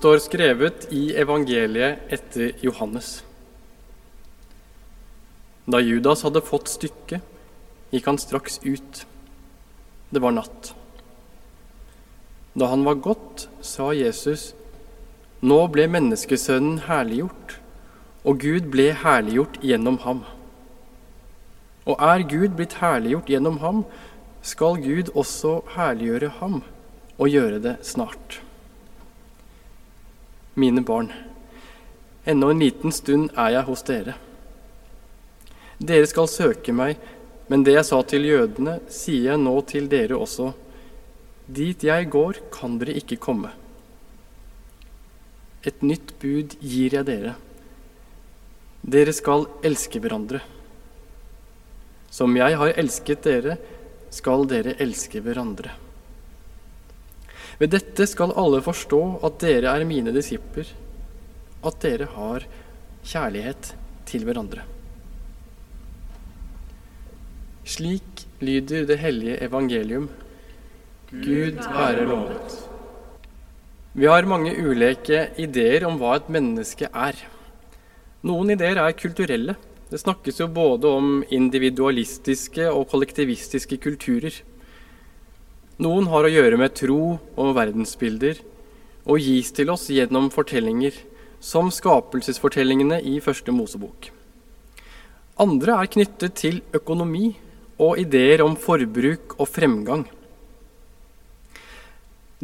står skrevet i evangeliet etter Johannes. Da Judas hadde fått stykket, gikk han straks ut. Det var natt. Da han var gått, sa Jesus, Nå ble menneskesønnen herliggjort, og Gud ble herliggjort gjennom ham. Og er Gud blitt herliggjort gjennom ham, skal Gud også herliggjøre ham, og gjøre det snart. Mine barn, ennå en liten stund er jeg hos dere. Dere skal søke meg, men det jeg sa til jødene, sier jeg nå til dere også. Dit jeg går, kan dere ikke komme. Et nytt bud gir jeg dere. Dere skal elske hverandre. Som jeg har elsket dere, skal dere elske hverandre. Ved dette skal alle forstå at dere er mine disipler, at dere har kjærlighet til hverandre. Slik lyder det hellige evangelium. Gud være lovet. Vi har mange ulike ideer om hva et menneske er. Noen ideer er kulturelle. Det snakkes jo både om individualistiske og kollektivistiske kulturer. Noen har å gjøre med tro og verdensbilder, og gis til oss gjennom fortellinger, som skapelsesfortellingene i Første Mosebok. Andre er knyttet til økonomi og ideer om forbruk og fremgang.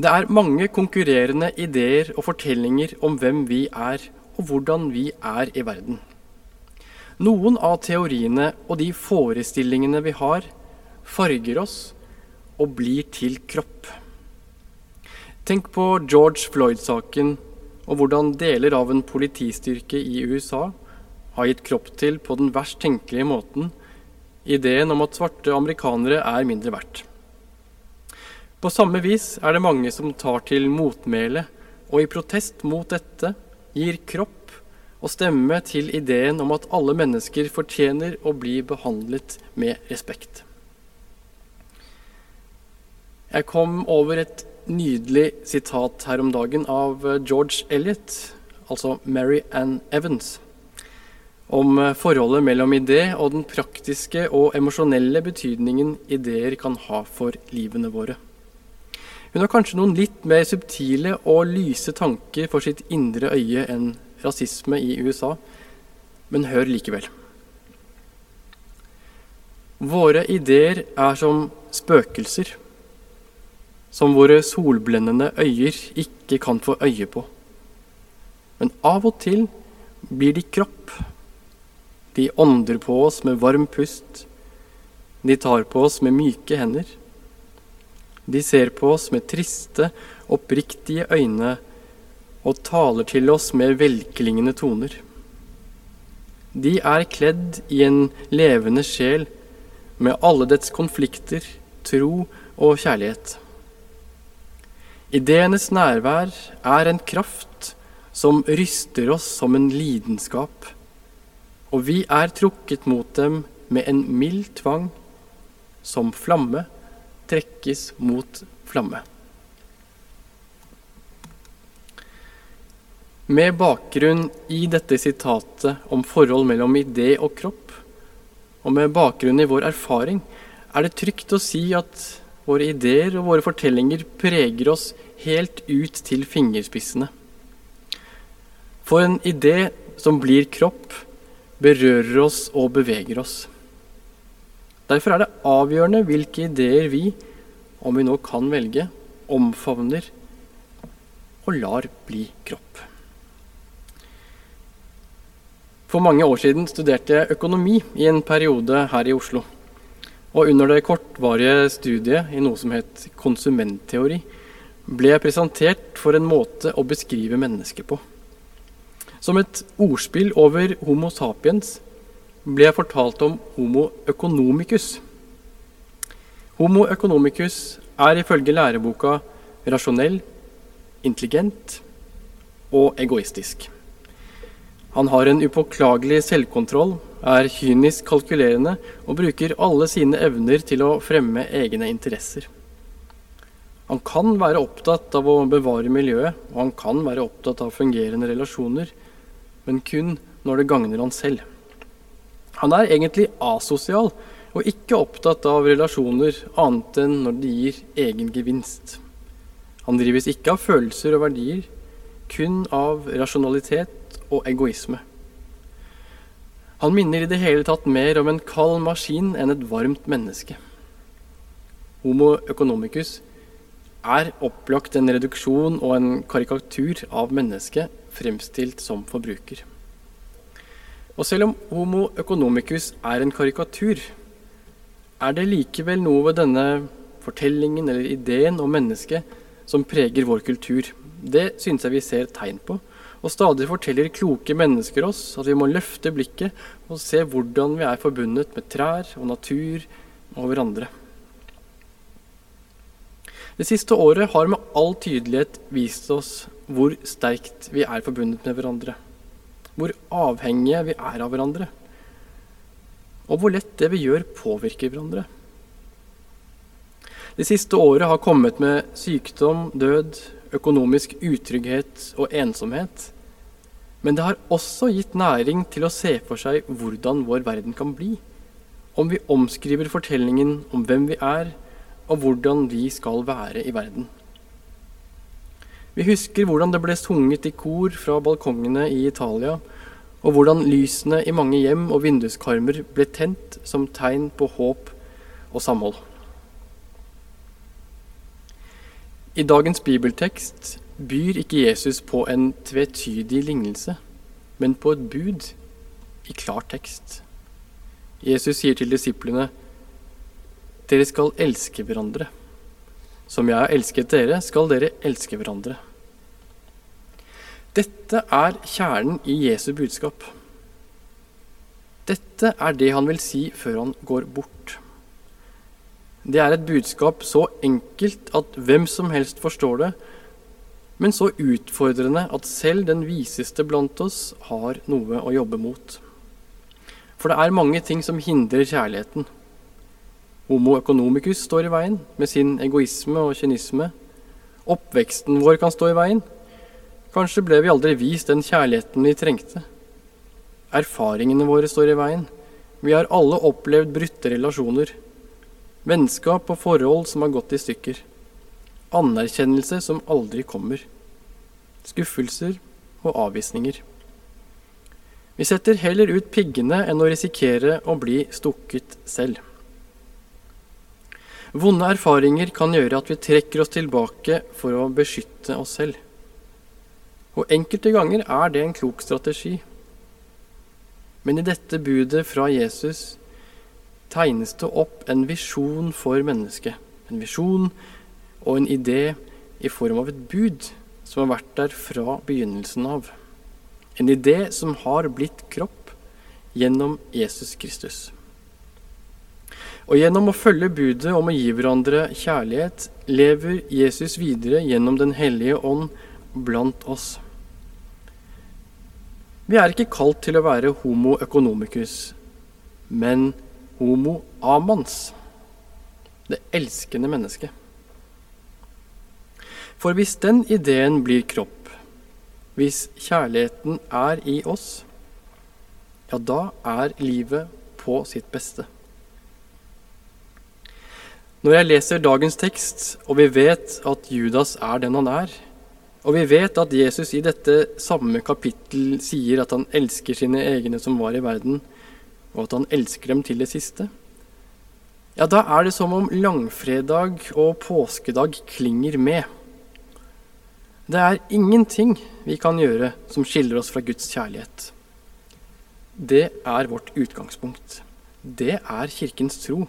Det er mange konkurrerende ideer og fortellinger om hvem vi er, og hvordan vi er i verden. Noen av teoriene og de forestillingene vi har, farger oss og blir til kropp. Tenk på George Floyd-saken og hvordan deler av en politistyrke i USA har gitt kropp til på den verst tenkelige måten ideen om at svarte amerikanere er mindre verdt. På samme vis er det mange som tar til motmæle, og i protest mot dette gir kropp og stemme til ideen om at alle mennesker fortjener å bli behandlet med respekt. Jeg kom over et nydelig sitat her om dagen av George Elliot, altså Mary Ann Evans, om forholdet mellom idé og den praktiske og emosjonelle betydningen ideer kan ha for livene våre. Hun har kanskje noen litt mer subtile og lyse tanker for sitt indre øye enn rasisme i USA, men hør likevel. Våre ideer er som spøkelser, som våre solblendende øyer ikke kan få øye på. Men av og til blir de kropp. De ånder på oss med varm pust. De tar på oss med myke hender. De ser på oss med triste, oppriktige øyne og taler til oss med velklingende toner. De er kledd i en levende sjel med alle dets konflikter, tro og kjærlighet. Ideenes nærvær er en kraft som ryster oss som en lidenskap, og vi er trukket mot dem med en mild tvang, som flamme trekkes mot flamme. Med bakgrunn i dette sitatet om forhold mellom idé og kropp, og med bakgrunn i vår erfaring, er det trygt å si at våre ideer og våre fortellinger preger oss helt ut til fingerspissene. For en idé som blir kropp, berører oss og beveger oss. Derfor er det avgjørende hvilke ideer vi, om vi nå kan velge, omfavner og lar bli kropp. For mange år siden studerte jeg økonomi i en periode her i Oslo. Og under det kortvarige studiet i noe som het konsumentteori, ble jeg presentert for en måte å beskrive mennesket på. Som et ordspill over Homo sapiens ble jeg fortalt om Homo economicus. Homo economicus er ifølge læreboka rasjonell, intelligent og egoistisk. Han har en upåklagelig selvkontroll, er kynisk kalkulerende og bruker alle sine evner til å fremme egne interesser. Han kan være opptatt av å bevare miljøet, og han kan være opptatt av fungerende relasjoner, men kun når det gagner han selv. Han er egentlig asosial og ikke opptatt av relasjoner annet enn når de gir egen gevinst. Han drives ikke av følelser og verdier, kun av rasjonalitet og egoisme. Han minner i det hele tatt mer om en kald maskin enn et varmt menneske. Homo economicus er opplagt en reduksjon og en karikatur av mennesket fremstilt som forbruker. Og selv om Homo economicus er en karikatur, er det likevel noe ved denne fortellingen eller ideen om mennesket som preger vår kultur. Det synes jeg vi ser tegn på. Og stadig forteller kloke mennesker oss at vi må løfte blikket og se hvordan vi er forbundet med trær og natur og hverandre. Det siste året har med all tydelighet vist oss hvor sterkt vi er forbundet med hverandre. Hvor avhengige vi er av hverandre. Og hvor lett det vi gjør, påvirker hverandre. Det siste året har kommet med sykdom, død, økonomisk utrygghet og ensomhet. Men det har også gitt næring til å se for seg hvordan vår verden kan bli. Om vi omskriver fortellingen om hvem vi er, og hvordan vi skal være i verden. Vi husker hvordan det ble sunget i kor fra balkongene i Italia, og hvordan lysene i mange hjem og vinduskarmer ble tent som tegn på håp og samhold. I dagens bibeltekst byr ikke Jesus på en tvetydig lignelse, men på et bud i klar tekst. Jesus sier til disiplene dere skal elske hverandre. Som jeg har elsket dere, skal dere elske hverandre. Dette er kjernen i Jesu budskap. Dette er det han vil si før han går bort. Det er et budskap så enkelt at hvem som helst forstår det, men så utfordrende at selv den viseste blant oss har noe å jobbe mot. For det er mange ting som hindrer kjærligheten. Homo economicus står i veien med sin egoisme og kynisme. Oppveksten vår kan stå i veien. Kanskje ble vi aldri vist den kjærligheten vi trengte. Erfaringene våre står i veien. Vi har alle opplevd brutte relasjoner. Vennskap og forhold som har gått i stykker. Anerkjennelse som aldri kommer. Skuffelser og avvisninger. Vi setter heller ut piggene enn å risikere å bli stukket selv. Vonde erfaringer kan gjøre at vi trekker oss tilbake for å beskytte oss selv. Og enkelte ganger er det en klok strategi. Men i dette budet fra Jesus tegnes det opp en visjon for mennesket. En visjon og en idé i form av et bud som har vært der fra begynnelsen av. En idé som har blitt kropp gjennom Jesus Kristus. Og gjennom å følge budet om å gi hverandre kjærlighet, lever Jesus videre gjennom Den hellige ånd blant oss. Vi er ikke kalt til å være homo economicus, men homo amans, det elskende mennesket. For hvis den ideen blir kropp, hvis kjærligheten er i oss, ja, da er livet på sitt beste. Når jeg leser dagens tekst, og vi vet at Judas er den han er, og vi vet at Jesus i dette samme kapittel sier at han elsker sine egne som var i verden, og at han elsker dem til det siste, ja, da er det som om langfredag og påskedag klinger med. Det er ingenting vi kan gjøre som skiller oss fra Guds kjærlighet. Det er vårt utgangspunkt. Det er Kirkens tro.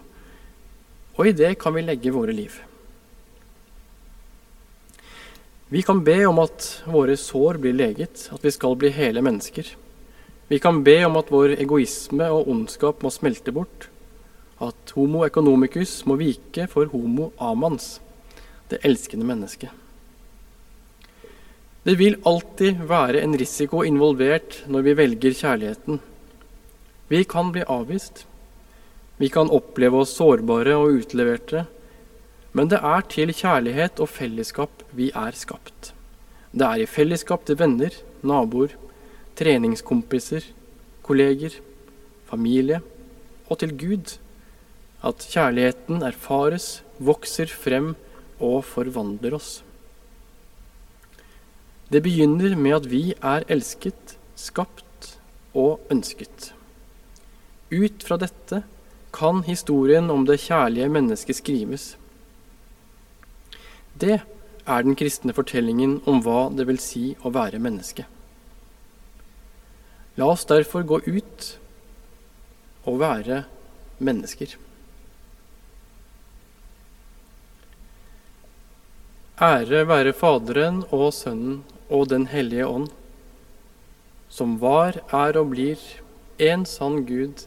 Og i det kan vi legge våre liv. Vi kan be om at våre sår blir leget, at vi skal bli hele mennesker. Vi kan be om at vår egoisme og ondskap må smelte bort. At homo economicus må vike for homo amans, det elskende mennesket. Det vil alltid være en risiko involvert når vi velger kjærligheten. Vi kan bli avvist, vi kan oppleve oss sårbare og utleverte, Men det er til kjærlighet og fellesskap vi er skapt. Det er i fellesskap til venner, naboer, treningskompiser, kolleger, familie og til Gud at kjærligheten erfares, vokser frem og forvandler oss. Det begynner med at vi er elsket, skapt og ønsket. Ut fra dette kan historien om det kjærlige mennesket skrives. Det er den kristne fortellingen om hva det vil si å være menneske. La oss derfor gå ut og være mennesker. Ære være Faderen og Sønnen og Den hellige ånd, som var, er og blir en sann Gud